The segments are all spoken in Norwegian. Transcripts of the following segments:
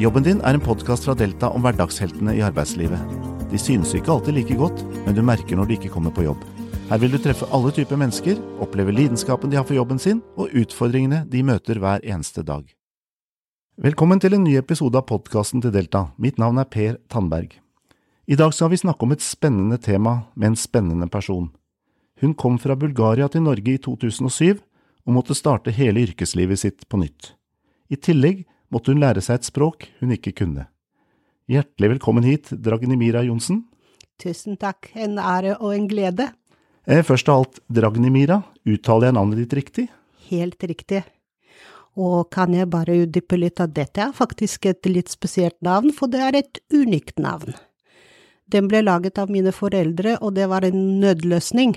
Jobben din er en podkast fra Delta om hverdagsheltene i arbeidslivet. De synes ikke alltid like godt, men du merker når de ikke kommer på jobb. Her vil du treffe alle typer mennesker, oppleve lidenskapen de har for jobben sin, og utfordringene de møter hver eneste dag. Velkommen til en ny episode av podkasten til Delta. Mitt navn er Per Tandberg. I dag skal vi snakke om et spennende tema med en spennende person. Hun kom fra Bulgaria til Norge i 2007 og måtte starte hele yrkeslivet sitt på nytt. I tillegg måtte hun lære seg et språk hun ikke kunne. Hjertelig velkommen hit, Dragnimira Johnsen. Tusen takk, en ære og en glede. Eh, først av alt, Dragnimira, uttaler jeg navnet ditt riktig? Helt riktig. Og kan jeg bare utdype litt at dette er faktisk et litt spesielt navn, for det er et unikt navn. Den ble laget av mine foreldre, og det var en nødløsning.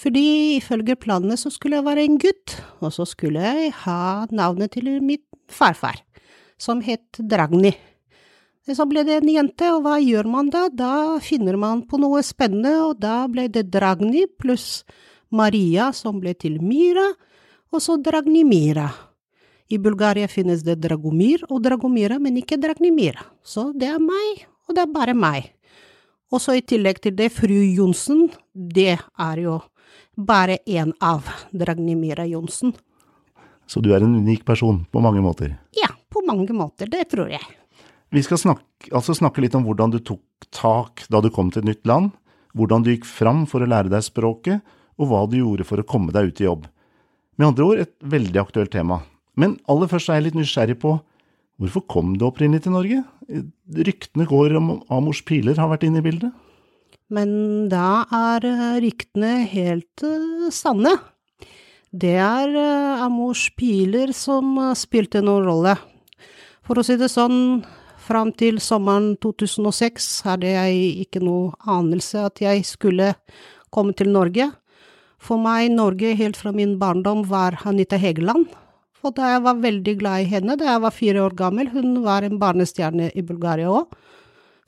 Fordi ifølge planene så skulle jeg være en gutt, og så skulle jeg ha navnet til mitt farfar, som het Dragni. Så ble det en jente, og hva gjør man da? Da finner man på noe spennende, og da ble det Dragni pluss Maria, som ble til Mira, og så Dragnimira. I Bulgaria finnes det Dragomir og Dragomira, men ikke Dragnimira. Så det er meg, og det er bare meg. Og så i tillegg til det, fru Johnsen, det er jo bare én av Dragnimira Johnsen. Så du er en unik person på mange måter? Ja, på mange måter, det tror jeg. Vi skal snakke, altså snakke litt om hvordan du tok tak da du kom til et nytt land, hvordan du gikk fram for å lære deg språket, og hva du gjorde for å komme deg ut i jobb. Med andre ord et veldig aktuelt tema. Men aller først er jeg litt nysgjerrig på hvorfor kom du opprinnelig til Norge? Ryktene går om Amors piler har vært inne i bildet? Men da er ryktene helt uh, sanne. Det er uh, Amors piler som uh, spilte noen rolle. For å si det sånn, fram til sommeren 2006 hadde jeg ikke noe anelse at jeg skulle komme til Norge. For meg, Norge helt fra min barndom var Anita Hegeland. For da jeg var veldig glad i henne da jeg var fire år gammel, hun var en barnestjerne i Bulgaria òg.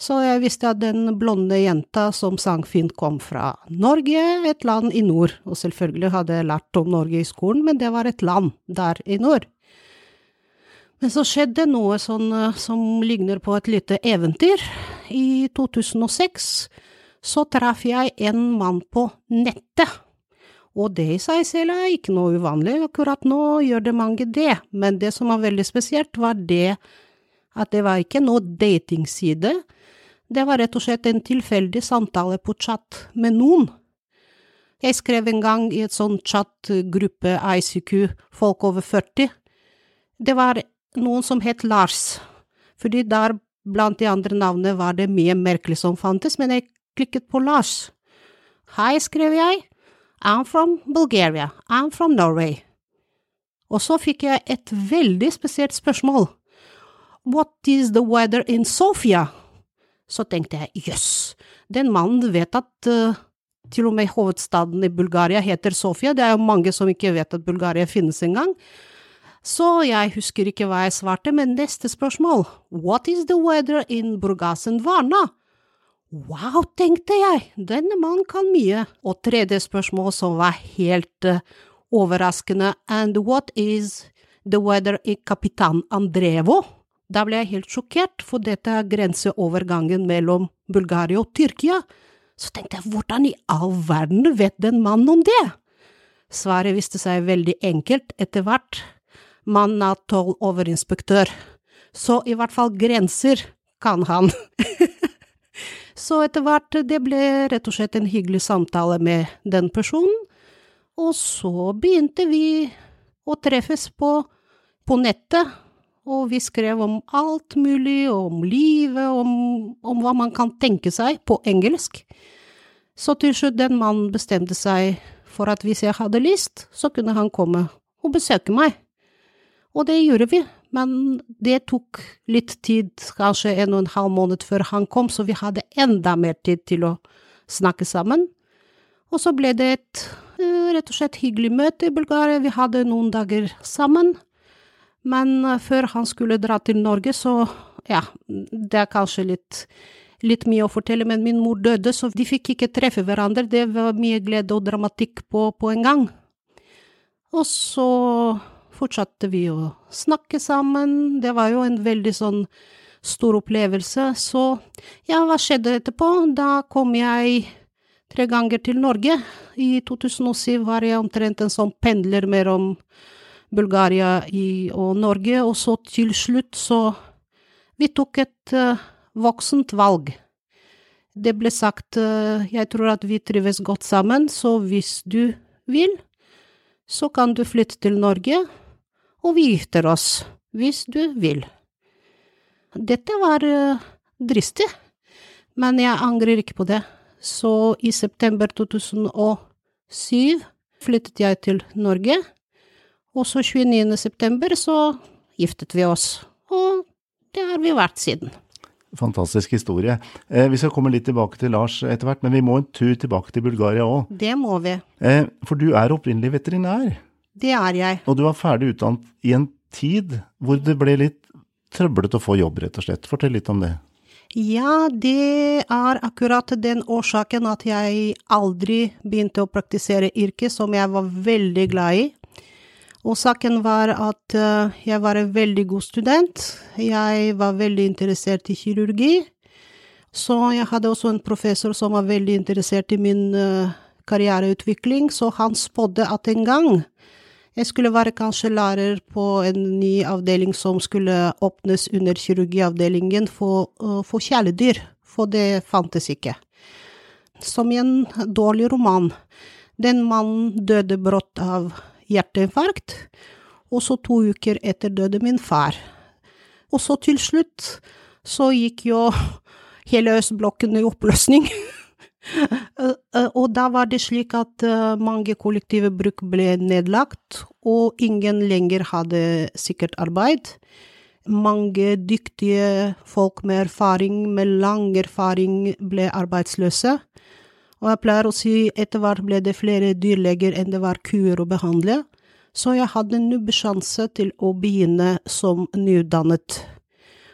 Så jeg visste at den blonde jenta som sang fint kom fra Norge, et land i nord. Og selvfølgelig hadde jeg lært om Norge i skolen, men det var et land der i nord. Men så skjedde noe sånn som ligner på et lite eventyr. I 2006 så traff jeg en mann på nettet. Og det i seg selv er ikke noe uvanlig, akkurat nå gjør det mange det, men det som var veldig spesielt, var det at det var ikke noe datingside, det var rett og slett en tilfeldig samtale på chat med noen. Jeg skrev en gang i et sånn chatgruppe ICQ, folk over 40. Det var noen som het Lars, fordi der blant de andre navnene var det mye merkelig som fantes, men jeg klikket på Lars. Hei, skrev jeg. I'm from Bulgaria. I'm from Norway. Og så fikk jeg et veldig spesielt spørsmål. What is the weather in Sofia? Så tenkte jeg jøss, den mannen vet at uh, til og med hovedstaden i Bulgaria heter Sofia, det er jo mange som ikke vet at Bulgaria finnes engang. Så jeg husker ikke hva jeg svarte, men neste spørsmål, what is the weather in Burgasen Varna? Wow, tenkte jeg, denne mannen kan mye. Og tredje spørsmål som var helt uh, overraskende, and what is the weather in Kapitan Andrevo? Da ble jeg helt sjokkert, for dette er grenseovergangen mellom Bulgaria og Tyrkia. Så tenkte jeg, hvordan i all verden vet den mannen om det? Svaret viste seg veldig enkelt etter hvert. Mannen er tolloverinspektør, så i hvert fall grenser kan han. så etter hvert, det ble rett og slett en hyggelig samtale med den personen, og så begynte vi å treffes på, på nettet og vi skrev om alt mulig, om livet, om, om, hva man kan tenke seg, på engelsk. Så til slutt den mannen bestemte seg for at hvis jeg hadde lyst, så kunne han komme og besøke meg. Og det gjorde vi, men det tok litt tid, kanskje en og en halv måned før han kom, så vi hadde enda mer tid til å snakke sammen. Og så ble det et eh, rett og slett hyggelig møte i Bulgaria, vi hadde noen dager sammen. Men eh, før han skulle dra til Norge, så ja, det er kanskje litt, litt mye å fortelle, men min mor døde, så de fikk ikke treffe hverandre. Det var mye glede og dramatikk på, på en gang. Og så fortsatte vi å snakke sammen. Det var jo en veldig sånn stor opplevelse. Så ja, hva skjedde etterpå? Da kom jeg tre ganger til Norge. I 2007 var jeg omtrent en sånn pendler mellom Bulgaria og Norge, og så til slutt så Vi tok et uh, voksent valg. Det ble sagt uh, jeg tror at vi trives godt sammen, så hvis du vil, så kan du flytte til Norge, og vi gifter oss, hvis du vil. Dette var uh, dristig, men jeg angrer ikke på det. Så i september 2007 flyttet jeg til Norge, og så 29. september så giftet vi oss, og det har vi vært siden. Fantastisk historie. Eh, vi skal komme litt tilbake til Lars etter hvert, men vi må en tur tilbake til Bulgaria òg. Det må vi. Eh, for du er opprinnelig veterinær. Det er jeg. Og du var ferdig utdannet i en tid hvor det ble litt trøblete å få jobb, rett og slett. Fortell litt om det. Ja, det er akkurat den årsaken at jeg aldri begynte å praktisere yrket som jeg var veldig glad i. Årsaken var at uh, jeg var en veldig god student. Jeg var veldig interessert i kirurgi. Så jeg hadde også en professor som var veldig interessert i min uh, karriereutvikling, så han spådde at en gang jeg skulle være kanskje lærer på en ny avdeling som skulle åpnes under kirurgiavdelingen for, uh, for kjæledyr, for det fantes ikke. Som i en dårlig roman. Den mannen døde brått av hjerteinfarkt, og så to uker etter døde min far. Og så til slutt så gikk jo hele østblokken i oppløsning. Og da var det slik at eh, mange kollektive bruk ble nedlagt, og ingen lenger hadde sikkert arbeid. Mange dyktige folk med erfaring, med lang erfaring, ble arbeidsløse. Og jeg pleier å si etter hvert ble det flere dyrleger enn det var kuer å behandle, så jeg hadde en nubbesjanse til å begynne som nyutdannet.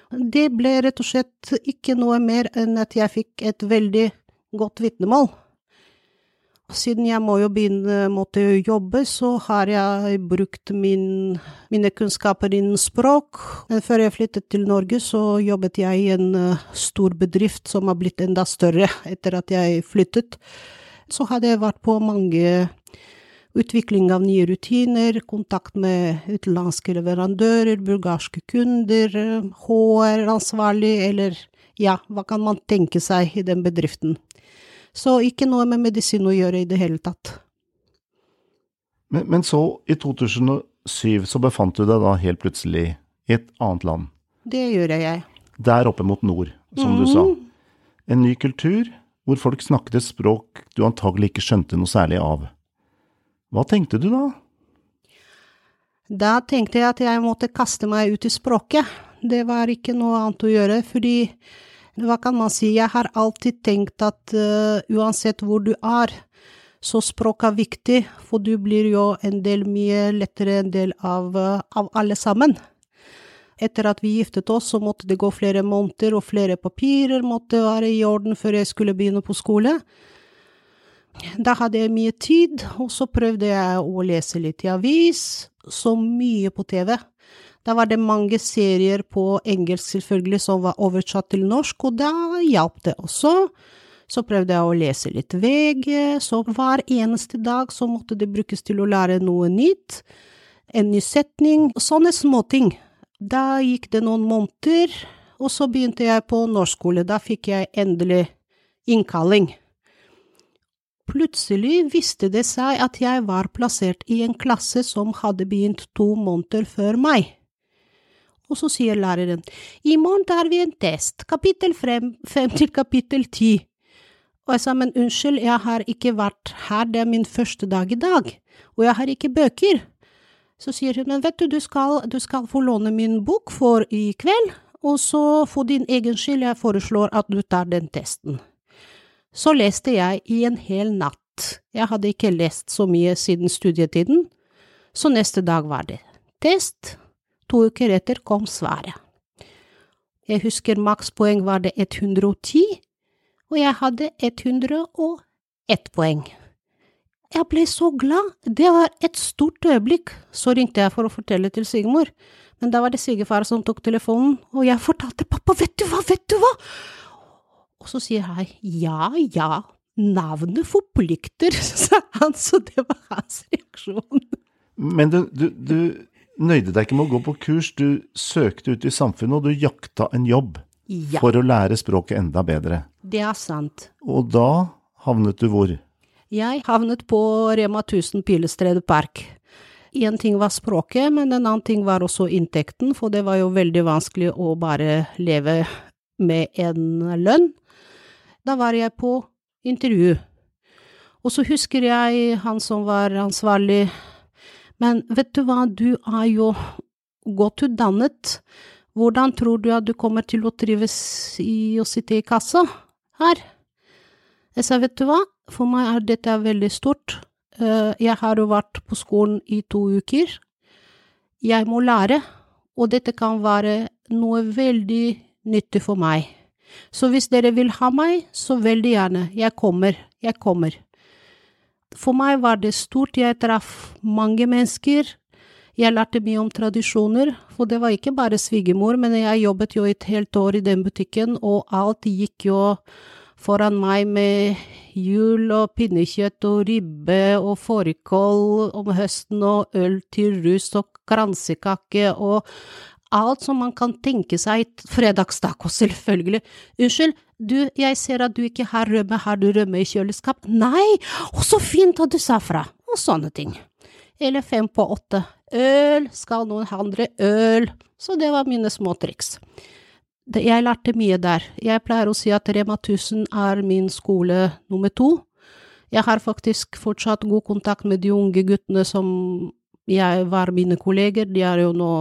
Det ble rett og slett ikke noe mer enn at jeg fikk et veldig godt vitnemål. Siden jeg må jo begynne måtte jobbe, så har jeg brukt min, mine kunnskaper innen språk. Men før jeg flyttet til Norge, så jobbet jeg i en uh, stor bedrift som har blitt enda større etter at jeg flyttet. Så hadde jeg vært på mange utvikling av nye rutiner, kontakt med utenlandske leverandører, bulgarske kunder, HR-ansvarlig, eller ja, hva kan man tenke seg i den bedriften. Så ikke noe med medisin å gjøre i det hele tatt. Men, men så, i 2007, så befant du deg da helt plutselig i et annet land? Det gjør jeg. Der oppe mot nord, som mm. du sa. Mm. En ny kultur, hvor folk snakket et språk du antagelig ikke skjønte noe særlig av. Hva tenkte du da? Da tenkte jeg at jeg måtte kaste meg ut i språket. Det var ikke noe annet å gjøre, fordi hva kan man si, jeg har alltid tenkt at uh, uansett hvor du er, så språk er viktig, for du blir jo en del mye lettere en del av, uh, av alle sammen. Etter at vi giftet oss, så måtte det gå flere måneder, og flere papirer måtte være i orden før jeg skulle begynne på skole. Da hadde jeg mye tid, og så prøvde jeg å lese litt i avis, så mye på TV. Da var det mange serier på engelsk selvfølgelig som var oversatt til norsk, og da hjalp det også. Så prøvde jeg å lese litt VG, så hver eneste dag så måtte det brukes til å lære noe nytt. En ny setning, sånne småting. Da gikk det noen måneder, og så begynte jeg på norskskole. Da fikk jeg endelig innkalling. Plutselig viste det seg at jeg var plassert i en klasse som hadde begynt to måneder før meg. Og så sier læreren, i morgen tar vi en test, kapittel fem, fem til kapittel ti. Og jeg sa, men unnskyld, jeg har ikke vært her, det er min første dag i dag, og jeg har ikke bøker. Så sier hun, men vet du, du skal, du skal få låne min bok for i kveld, og så for din egen skyld, jeg foreslår at du tar den testen. Så leste jeg i en hel natt. Jeg hadde ikke lest så mye siden studietiden, så neste dag var det test, To uker etter kom svaret. Jeg husker makspoeng var det 110, og jeg hadde 101 poeng. Jeg ble så glad. Det var et stort øyeblikk. Så ringte jeg for å fortelle til svigermor. Men da var det svigerfar som tok telefonen, og jeg fortalte pappa, vet du hva, vet du hva? Og så sier han ja, ja, navnet forplikter, sa han, så det var hans reaksjon. Men du, du, du nøyde deg ikke med å gå på kurs, du søkte ut i samfunnet, og du jakta en jobb Ja, for å lære språket enda bedre. det er sant. Og da havnet du hvor? Jeg havnet på Rema 1000 Pilestredet Park. En ting var språket, men en annen ting var også inntekten, for det var jo veldig vanskelig å bare leve med en lønn. Da var jeg på intervju, og så husker jeg han som var ansvarlig, men vet du hva, du er jo godt utdannet, hvordan tror du at du kommer til å trives i å sitte i kassa her? Jeg sa, vet du hva, for meg er dette veldig stort. Eh, Jeg har jo vært på skolen i to uker. Jeg må lære, og dette kan være noe veldig nyttig for meg. Så hvis dere vil ha meg, så veldig gjerne. Jeg kommer, jeg kommer. For meg var det stort. Jeg traff mange mennesker. Jeg lærte mye om tradisjoner, for det var ikke bare svigermor, men jeg jobbet jo et helt år i den butikken, og alt gikk jo foran meg med jul og pinnekjøtt og ribbe og fårikål om høsten og øl til rus og kransekake og alt som man kan tenke seg. Fredagstaco, selvfølgelig. Unnskyld, du, jeg ser at du ikke har rømme, har du rømme i kjøleskap? Nei, å så fint at du sa fra, og sånne ting. Eller fem på åtte. Øl, skal noen handle øl? Så det var mine små triks. Jeg lærte mye der. Jeg pleier å si at Rema 1000 er min skole nummer to. Jeg har faktisk fortsatt god kontakt med de unge guttene som jeg var mine kolleger. De er jo nå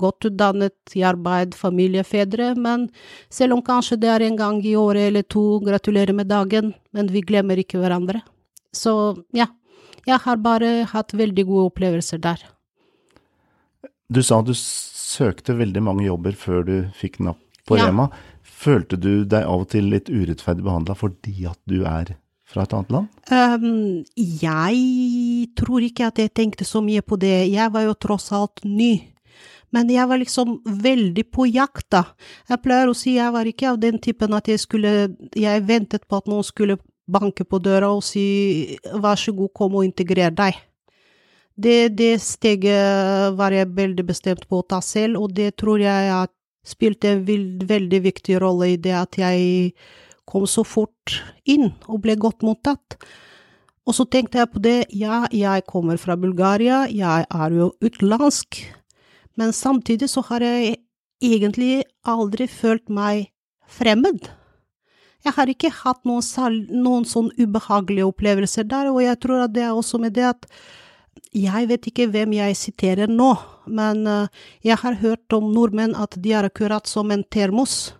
godt utdannet i arbeid, familiefedre, men selv om kanskje det er en gang i året eller to, gratulerer med dagen, men vi glemmer ikke hverandre. Så ja, jeg har bare hatt veldig gode opplevelser der. Du sa du søkte veldig mange jobber før du fikk napp på Ja. Rema. Følte du deg av og til litt urettferdig behandla fordi at du er fra et annet land? Um, jeg tror ikke at jeg tenkte så mye på det. Jeg var jo tross alt ny. Men jeg var liksom veldig på jakt, da. Jeg pleier å si jeg var ikke av den typen at jeg skulle Jeg ventet på at noen skulle banke på døra og si vær så god, kom og integrer deg. Det, det steget var jeg veldig bestemt på å ta selv, og det tror jeg at spilte en veldig viktig rolle i det at jeg kom så fort inn og ble godt mottatt. Og så tenkte jeg på det, ja, jeg kommer fra Bulgaria, jeg er jo utenlandsk, men samtidig så har jeg egentlig aldri følt meg fremmed. Jeg har ikke hatt noen, noen sånn ubehagelige opplevelser der, og jeg tror at det er også med det at jeg vet ikke hvem jeg siterer nå, men eh, jeg har hørt om nordmenn at de er akkurat som en termos.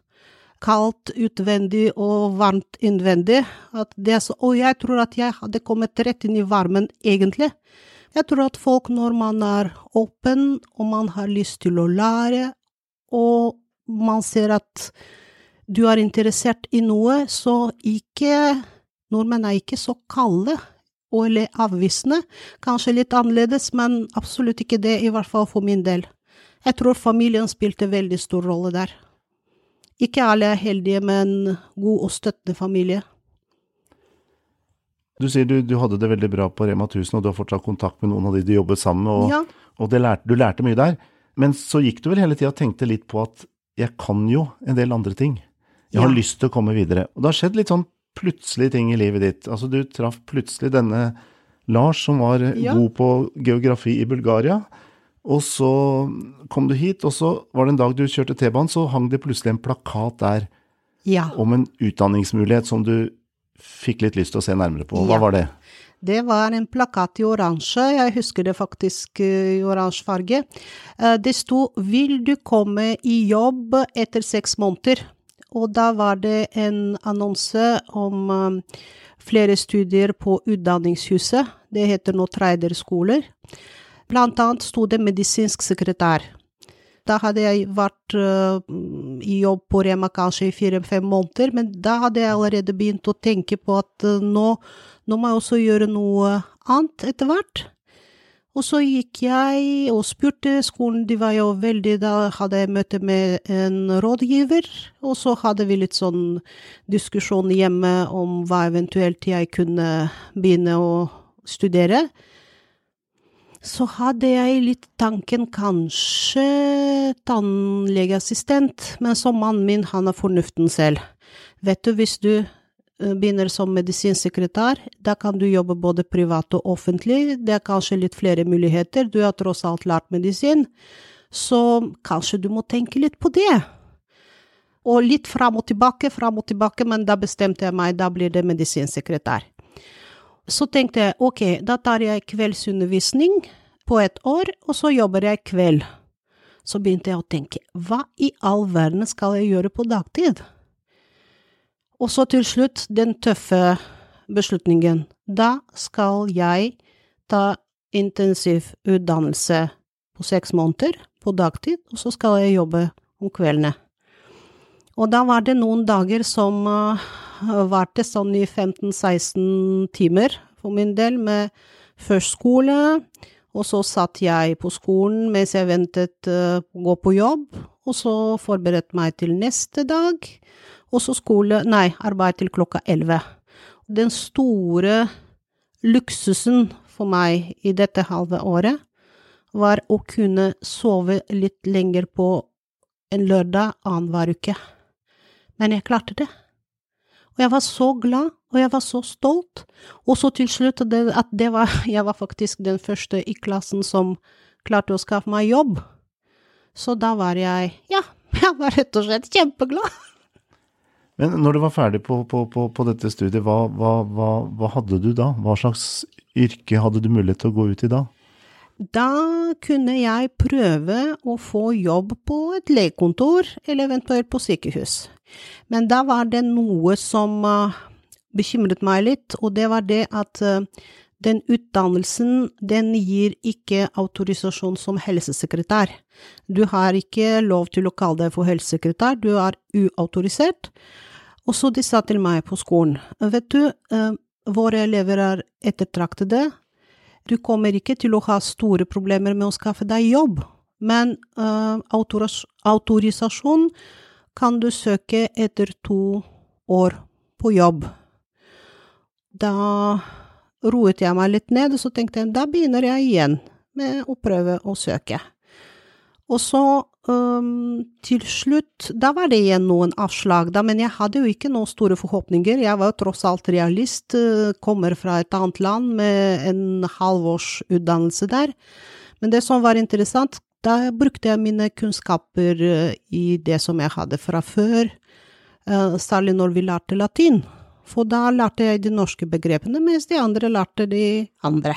Kaldt utvendig og varmt innvendig. Så, og jeg tror at jeg hadde kommet rett inn i varmen, egentlig. Jeg tror at folk, når man er åpen, og man har lyst til å lære, og man ser at du er interessert i noe, så ikke Nordmenn er ikke så kalde eller avvisende. Kanskje litt annerledes, men absolutt ikke det, i hvert fall for min del. Jeg tror familien spilte veldig stor rolle der. Ikke alle er heldige med en god og støttende familie. Du sier du, du hadde det veldig bra på Rema 1000, og du har fortsatt kontakt med noen av de du jobbet sammen med, og, Ja. og det lærte, du lærte mye der. Men så gikk du vel hele tida og tenkte litt på at jeg kan jo en del andre ting. Jeg har Ja. lyst til å komme videre. Og det har skjedd litt sånn plutselige ting i livet ditt. Altså du traff plutselig denne Lars som var Ja. god på geografi i Bulgaria. Og så kom du hit, og så var det en dag du kjørte T-banen, så hang det plutselig en plakat der Ja. om en utdanningsmulighet som du fikk litt lyst til å se nærmere på. Hva Ja. var det? Det var en plakat i oransje, jeg husker det faktisk eh, i oransje farge. Eh, Det sto 'Vil du komme i jobb etter seks måneder?' Og da var det en annonse om eh, flere studier på Utdanningshuset. Det heter nå Treiderskoler. Blant annet sto det medisinsk sekretær. Da hadde jeg vært uh, i jobb på Rema kanskje i fire-fem måneder, men da hadde jeg allerede begynt å tenke på at uh, nå, nå må jeg også gjøre noe annet etter hvert. Og så gikk jeg og spurte skolen, de var jo veldig Da hadde jeg møte med en rådgiver, og så hadde vi litt sånn diskusjon hjemme om hva eventuelt jeg kunne begynne å studere. Så hadde jeg litt tanken kanskje tannlegeassistent, men som mannen min, han har fornuften selv. Vet du, hvis du eh, begynner som medisinsekretær, da kan du jobbe både privat og offentlig, det er kanskje litt flere muligheter, du har tross alt lært medisin, så kanskje du må tenke litt på det. Og litt fram og tilbake, fram og tilbake, men da bestemte jeg meg, da blir det medisinsekretær. Så tenkte jeg ok, da tar jeg kveldsundervisning på et år, og så jobber jeg kveld. Så begynte jeg å tenke, hva i all verden skal jeg gjøre på dagtid? Og så til slutt den tøffe beslutningen. Da skal jeg ta intensivutdannelse på seks måneder på dagtid, og så skal jeg jobbe om kveldene. Og da var det noen dager som uh, varte sånn i 15-16 timer for min del, med først skole, og så satt jeg på skolen mens jeg ventet uh, å gå på jobb, og så forberedte meg til neste dag, og så skole, nei, arbeid til klokka elleve. Den store luksusen for meg i dette halve året var å kunne sove litt lenger på en lørdag annenhver uke. Men jeg klarte det. Og jeg var så glad, og jeg var så stolt. Og så til slutt det, at det var, jeg var faktisk den første i klassen som klarte å skaffe meg jobb. Så da var jeg, ja, jeg var rett og slett kjempeglad. Men når du var ferdig på, på, på, på dette studiet, hva, hva, hva, hva, hadde du da? Hva slags yrke hadde du mulighet til å gå ut i da? Da kunne jeg prøve å få jobb på et legekontor, eller eventuelt på sykehus. Men da var det noe som uh, bekymret meg litt, og det var det at uh, den utdannelsen, den gir ikke autorisasjon som helsesekretær. Du har ikke lov til å kalle deg for helsesekretær, du er uautorisert. Og så de sa til meg på skolen, vet du, uh, våre elever er ettertraktede, du kommer ikke til å ha store problemer med å skaffe deg jobb, men autoris autorisasjon kan du søke etter to år på jobb. Da roet jeg meg litt ned, og så tenkte jeg da begynner jeg igjen med å prøve å søke. Og så um, til slutt, da var det igjen noen avslag, da, men jeg hadde jo ikke noen store forhåpninger. Jeg var jo tross alt realist, uh, kommer fra et annet land med en halvårs utdannelse der. Men det som var interessant, da brukte jeg mine kunnskaper uh, i det som jeg hadde fra før, uh, særlig når vi lærte latin. For da lærte jeg de norske begrepene, mens de andre lærte de andre.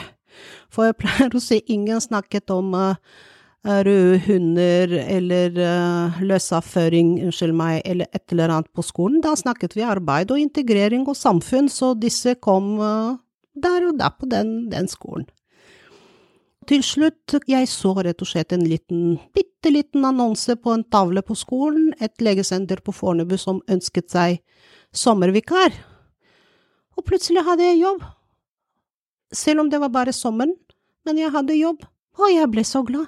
For jeg pleier å si ingen snakket om uh, røde hunder eller uh, løsavføring, unnskyld meg, eller et eller annet på skolen. Da snakket vi arbeid og integrering og samfunn, så disse kom der og da på den, den skolen. Til slutt, jeg så rett og slett en liten, bitte liten annonse på en tavle på skolen, et legesenter på Fornebu som ønsket seg sommervikar. Og plutselig hadde jeg jobb. Selv om det var bare sommeren, men jeg hadde jobb, og jeg ble så glad.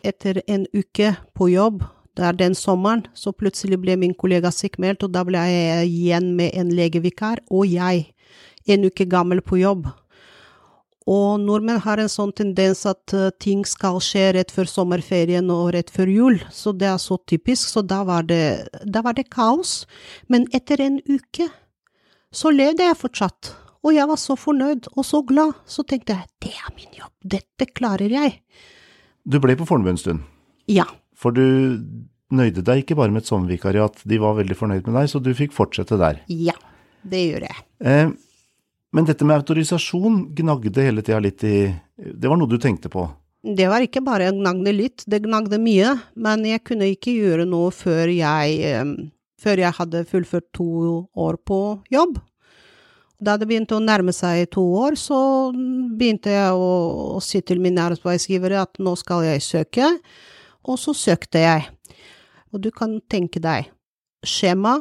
Etter en uke på jobb, det er den sommeren, så plutselig ble min kollega sykmeldt, og da ble jeg igjen med en legevikar, og jeg, en uke gammel på jobb. Og nordmenn har en sånn tendens at uh, ting skal skje rett før sommerferien og rett før jul, så det er så typisk, så da var det, da var det kaos. Men etter en uke så levde jeg fortsatt, og jeg var så fornøyd og så glad, så tenkte jeg det er min jobb, dette klarer jeg. Du ble på Fornebu en stund? Ja. For du nøyde deg ikke bare med et sommervikariat, de var veldig fornøyd med deg, så du fikk fortsette der? Ja, det gjør jeg. Eh, men dette med autorisasjon gnagde hele tida litt i Det var noe du tenkte på? Det var ikke bare gnagde litt, det gnagde mye, men jeg kunne ikke gjøre noe før jeg eh, før jeg hadde fullført to år på jobb. Da det begynte å nærme seg to år, så begynte jeg å, å si til mine arbeidsgivere at nå skal jeg søke, og så søkte jeg. Og du kan tenke deg, skjema,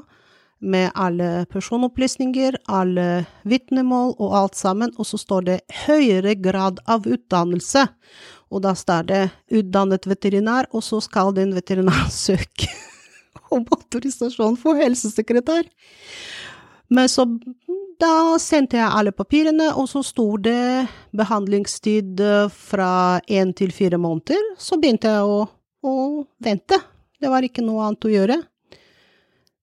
med alle personopplysninger, alle vitnemål og alt sammen, og så står det høyere grad av utdannelse. Og da står det utdannet veterinær, og så skal den veterinæren søke om autorisasjon for helsesekretær. Men så da sendte jeg alle papirene, og så sto det behandlingstid fra én til fire måneder. Så begynte jeg å, å vente. Det var ikke noe annet å gjøre.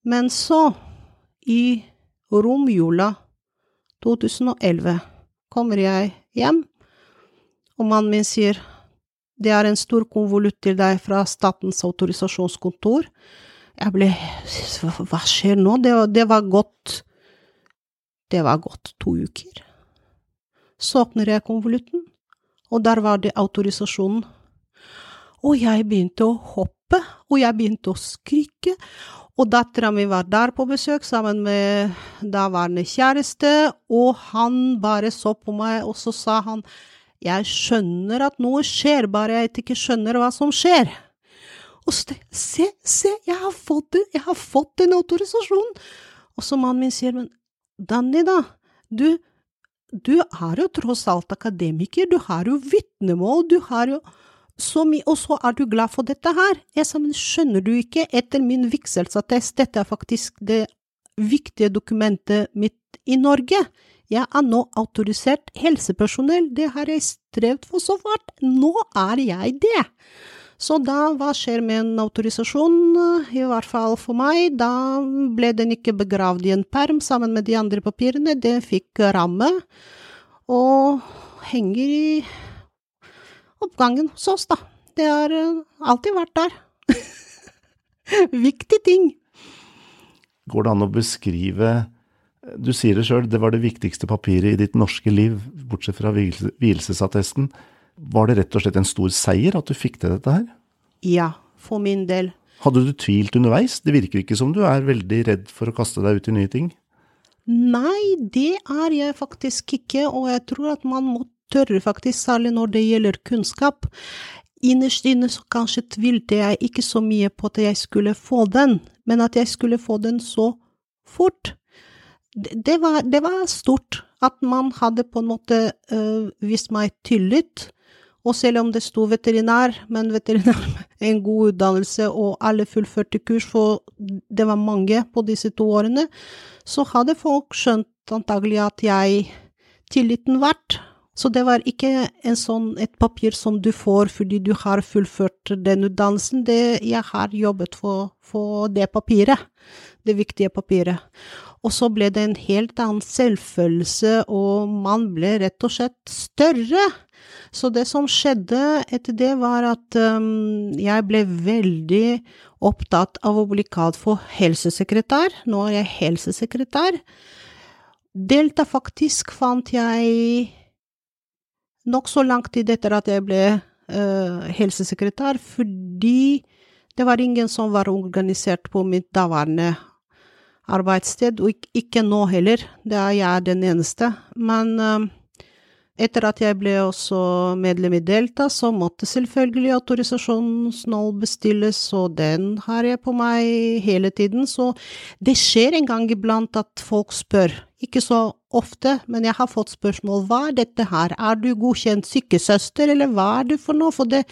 Men så, i romjula 2011, kommer jeg hjem, og mannen min sier det er en stor konvolutt til deg fra Statens autorisasjonskontor. Jeg ble Hva skjer nå? Det, det var gått Det var gått to uker. Så åpner jeg konvolutten, og der var det autorisasjonen. Og jeg begynte å hoppe, og jeg begynte å skrike, og dattera mi var der på besøk sammen med daværende kjæreste, og han bare så på meg, og så sa han jeg skjønner at noe skjer, bare jeg ikke skjønner hva som skjer. Og så se, se, jeg har fått det, jeg har fått en autorisasjon! Og så mannen min sier, men Danny, da, du, du er jo tross alt akademiker, du har jo vitnemål, du har jo så mye, og så er du glad for dette her. Jeg sa, men skjønner du ikke, etter min vigselsattest, dette er faktisk det viktige dokumentet mitt i Norge. Jeg er nå autorisert helsepersonell, det har jeg strevd for så fort. nå er jeg det. Så da, hva skjer med en autorisasjon, i hvert fall for meg, da ble den ikke begravd i en perm sammen med de andre papirene, den fikk ramme, og henger i oppgangen hos oss, da. Det har alltid vært der. Viktig ting. Går det an å beskrive Du sier det sjøl, det var det viktigste papiret i ditt norske liv, bortsett fra vielsesattesten. Var det rett og slett en stor seier at du fikk til dette her? Ja, for min del. Hadde du tvilt underveis? Det virker ikke som du er veldig redd for å kaste deg ut i nye ting? Nei, det er jeg faktisk ikke, og jeg tror at man må tørre, faktisk, særlig når det gjelder kunnskap. Innerst inne så kanskje tvilte jeg ikke så mye på at jeg skulle få den, men at jeg skulle få den så fort. Det var, det var stort at man hadde på en måte øh, vist meg tillit. Og selv om det sto veterinær, men veterinær med en god utdannelse og alle fullførte kurs, for det var mange på disse to årene, så hadde folk skjønt antagelig at jeg tilliten verdt, så det var ikke sånn, et papir som du får fordi du har fullført den utdannelsen. Det, jeg har jobbet for, for det papiret, det viktige papiret. Og så ble det en helt annen selvfølelse, og man ble rett og slett større. Så det som skjedde etter det, var at um, jeg ble veldig opptatt av å bli kalt for helsesekretær. Nå er jeg helsesekretær. Delta faktisk fant jeg nokså lang tid etter at jeg ble uh, helsesekretær, fordi det var ingen som var organisert på mitt daværende arbeidssted, og ikke nå heller, det er jeg den eneste. Men uh, etter at jeg ble også medlem i Delta, så måtte selvfølgelig autorisasjonsnål bestilles, og den har jeg på meg hele tiden, så det skjer en gang iblant at folk spør, ikke så ofte, men jeg har fått spørsmål hva er dette her, er du godkjent sykesøster, eller hva er du for noe, for det,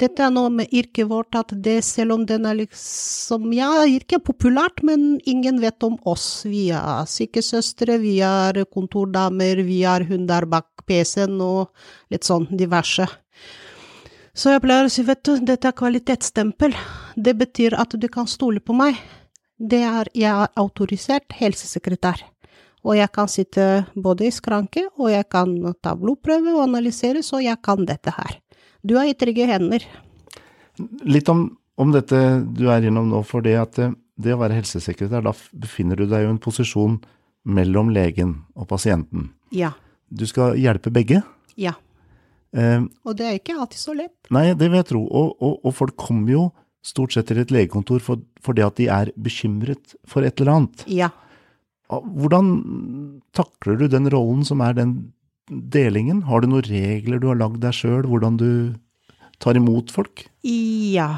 dette er noe med yrket vårt at det, selv om den er liksom, ja, yrket er populært, men ingen vet om oss, vi er sykesøstre, vi er kontordamer, vi er hunder bak PC-en og litt sånn diverse. Så jeg pleier å si, vet du, dette er kvalitetsstempel, det betyr at du kan stole på meg, det er, jeg er autorisert helsesekretær. Og jeg kan sitte både i skranke, og jeg kan ta blodprøve og analysere, så jeg kan dette her. Du er i trygge hender. Litt om, om dette du er gjennom nå, for det at eh, det å være helsesekretær, da befinner du deg jo i en posisjon mellom legen og pasienten. Ja. Du skal hjelpe begge. Ja. Eh, og det er ikke alltid så lett. Nei, det vil jeg tro. Og, og, og folk kommer jo stort sett til et legekontor for, for det at de er bekymret for et eller annet. Ja. Hvordan takler du den rollen som er den delingen? Har du noen regler du har lagd deg sjøl, hvordan du tar imot folk? Ja.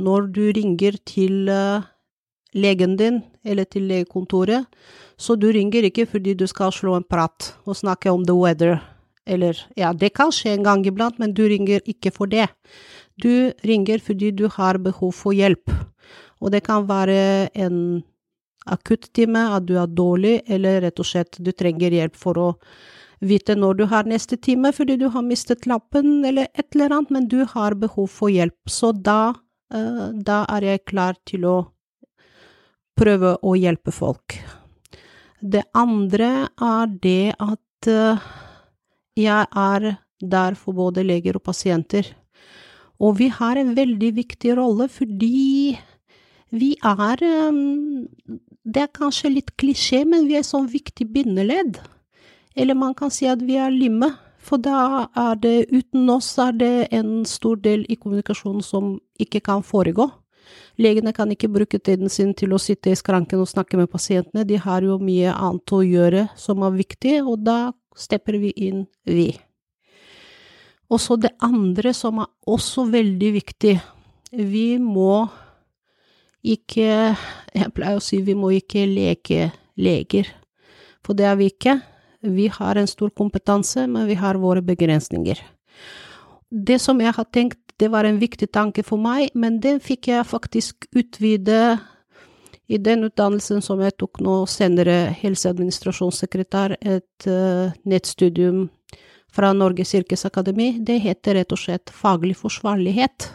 Når du ringer til uh, legen din eller til legekontoret, så du ringer ikke fordi du skal slå en prat og snakke om the weather, eller ja, det kan skje en gang iblant, men du ringer ikke for det. Du ringer fordi du har behov for hjelp, og det kan være en akuttime, at du er dårlig, eller rett og slett du trenger hjelp for å vite når du har neste time fordi du har mistet lappen eller et eller annet, men du har behov for hjelp. Så da, uh, da er jeg klar til å prøve å hjelpe folk. Det andre er det at uh, jeg er der for både leger og pasienter. Og vi har en veldig viktig rolle fordi vi er um, Det er kanskje litt klisjé, men vi er sånn viktig bindeledd. Eller man kan si at vi er limet, for da er det uten oss er det en stor del i kommunikasjonen som ikke kan foregå. Legene kan ikke bruke tiden sin til å sitte i skranken og snakke med pasientene, de har jo mye annet å gjøre som er viktig, og da stepper vi inn, vi. Og så det andre som er også veldig viktig, vi må ikke Jeg pleier å si vi må ikke leke leger, for det er vi ikke. Vi har en stor kompetanse, men vi har våre begrensninger. Det som jeg har tenkt, det var en viktig tanke for meg, men den fikk jeg faktisk utvide i den utdannelsen som jeg tok nå senere, helseadministrasjonssekretær, et uh, nettstudium fra Norges yrkesakademi. Det heter rett og slett faglig forsvarlighet,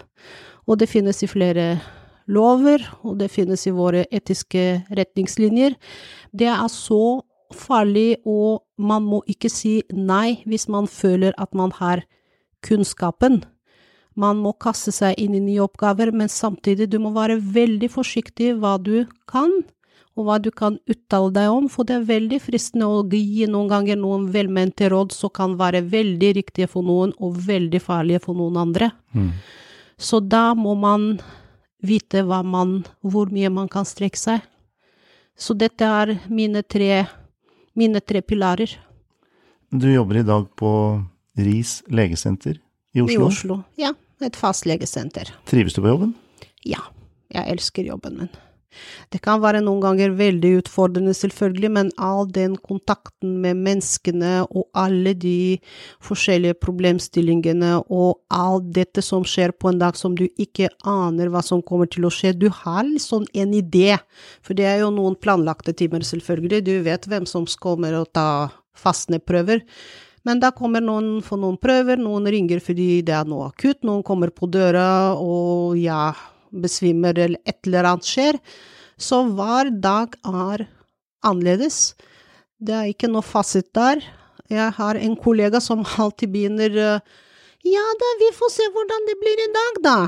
og det finnes i flere lover, og det finnes i våre etiske retningslinjer. Det er så farlig, og man må ikke si nei hvis man føler at man har kunnskapen. Man må kaste seg inn i nye oppgaver, men samtidig du må være veldig forsiktig hva du kan, og hva du kan uttale deg om, for det er veldig fristende å gi noen ganger noen velmente råd som kan være veldig riktige for noen og veldig farlige for noen andre. Mm. Så da må man vite hva man, hvor mye man kan strekke seg. Så dette er mine tre mine tre pilarer. Du jobber i dag på RIS legesenter i Oslo? I Oslo, ja. Et fast legesenter. Trives du på jobben? Ja, jeg elsker jobben min. Det kan være noen ganger veldig utfordrende, selvfølgelig, men all den kontakten med menneskene og alle de forskjellige problemstillingene og alt dette som skjer på en dag som du ikke aner hva som kommer til å skje, du har liksom en idé, for det er jo noen planlagte timer, selvfølgelig, du vet hvem som kommer og tar fastne prøver. Men da kommer noen for noen prøver, noen ringer fordi det er noe akutt, noen kommer på døra og ja, besvimer eller et eller annet skjer. Så hver dag er annerledes. Det er ikke noe fasit der. Jeg har en kollega som alltid begynner eh, Ja da, vi får se hvordan det blir i dag, da.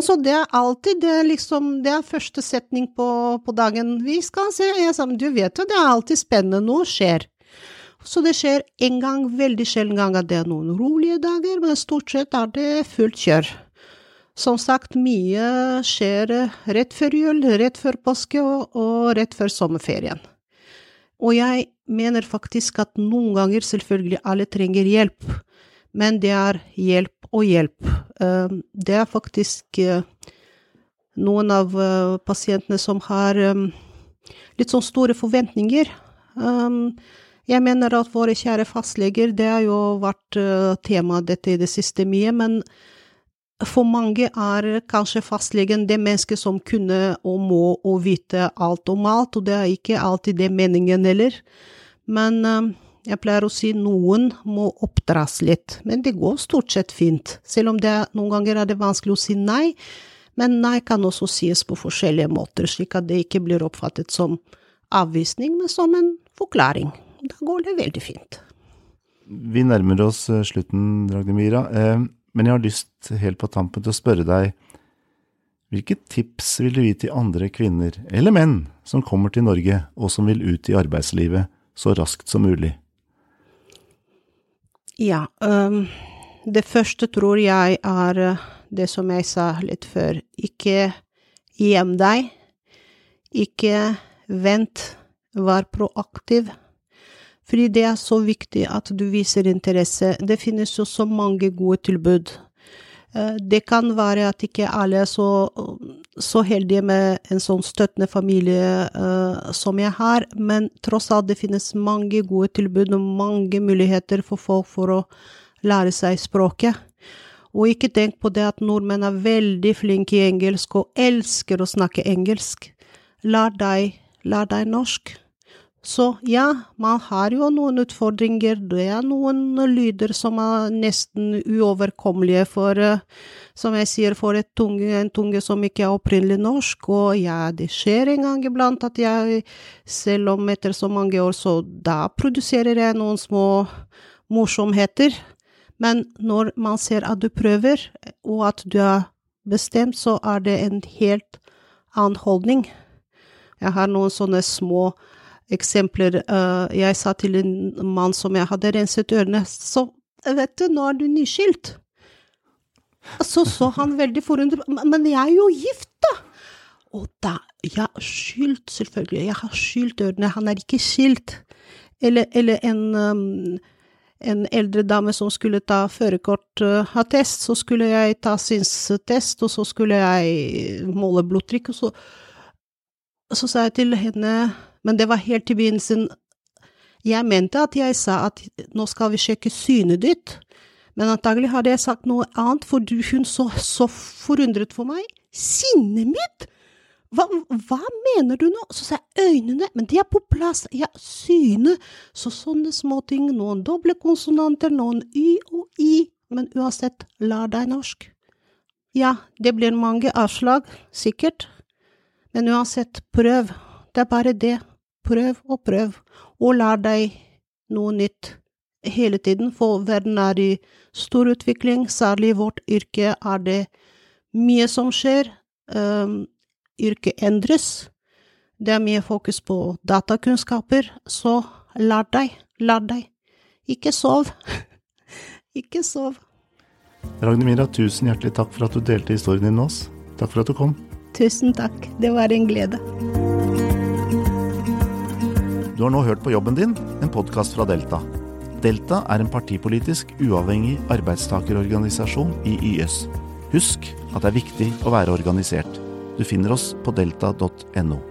Så det er alltid det, er liksom, det er første setning på, på dagen. Vi skal se. Jeg sa, du vet jo, det er alltid spennende. Noe skjer. Så det skjer en gang, veldig sjelden gang at det er noen rolige dager, men stort sett er det fullt kjør. Som sagt, mye skjer rett før jul, rett før påske og, rett før sommerferien. Og jeg mener faktisk at noen ganger selvfølgelig alle trenger hjelp, men det er hjelp og hjelp. Ehm, det er faktisk eh, noen av eh, pasientene som har ehm, litt sånn store forventninger. Ehm, jeg mener at våre kjære fastleger, det har jo vært eh, tema dette i det siste mye, men for mange er kanskje fastlegen det mennesket som kunne og må og vite alt om alt, og det er ikke alltid det meningen heller. Men uh, jeg pleier å si noen må oppdras litt, men det går stort sett fint. Selv om det noen ganger er det vanskelig å si nei, men nei kan også sies på forskjellige måter, slik at det ikke blir oppfattet som avvisning, men som en forklaring. Da går det veldig fint. Vi nærmer oss eh, slutten, Ragnhild Eh, men jeg har lyst helt på tampen til å spørre deg, hvilke tips vil du gi til andre kvinner, eller menn, som kommer til Norge og som vil ut i arbeidslivet så raskt som mulig? Ja, um, det første tror jeg er øh, det som jeg sa litt før, ikke gjem deg, ikke vent, vær proaktiv. Fordi det er så viktig at du viser interesse. Det finnes jo så mange gode tilbud. Eh, det kan være at ikke alle er så, så heldige med en sånn støttende familie uh, som jeg har, men tross alt det finnes mange gode tilbud og mange muligheter for folk for å lære seg språket. Og ikke tenk på det at nordmenn er veldig flinke i engelsk og elsker å snakke engelsk. Lær deg, lær deg norsk. Så ja, man har jo noen utfordringer, det er noen lyder som er nesten uoverkommelige for, eh, som jeg sier, for tunge, en tunge som ikke er opprinnelig norsk, og ja, det skjer en gang iblant at jeg, selv om etter så mange år, så da produserer jeg noen små morsomheter, men når man ser at du prøver, og at du er bestemt, så er det en helt annen holdning. Jeg har noen sånne små eksempler. Uh, jeg sa til en mann som jeg hadde renset ørene, så vet du, nå er du nyskilt. Så så han veldig forundret, men jeg er jo gift, da! Og da, ja, skylt, selvfølgelig, jeg har skylt ørene, han er ikke skilt. Eller, eller en, um, en eldre dame som skulle ta førerkortattest, uh, så skulle jeg ta synstest, og så skulle jeg måle blodtrykk, og så, så sa jeg til henne men det var helt i begynnelsen Jeg mente at jeg sa at nå skal vi sjekke synet ditt, men antagelig hadde jeg sagt noe annet, for hun så så forundret for meg. Sinnet mitt! Hva, hva, mener du nå? Så sa jeg øynene, men de er på plass, ja, synet, så sånne småting, noen doble konsonanter, noen y og i, men uansett, lær deg norsk. Ja, det blir mange avslag, sikkert, men uansett, prøv, det er bare det, prøv og prøv, og lær deg noe nytt hele tiden, for verden er i stor utvikling, særlig i vårt yrke er det mye som skjer, um, yrket endres, det er mye fokus på datakunnskaper, så lær deg, lær deg, ikke sov, ikke sov. Ragnhild tusen hjertelig takk for at du delte historien din med oss. Takk for at du kom. Tusen takk, det var en glede. Du har nå hørt på Jobben din, en podkast fra Delta. Delta er en partipolitisk uavhengig arbeidstakerorganisasjon i YS. Husk at det er viktig å være organisert. Du finner oss på delta.no.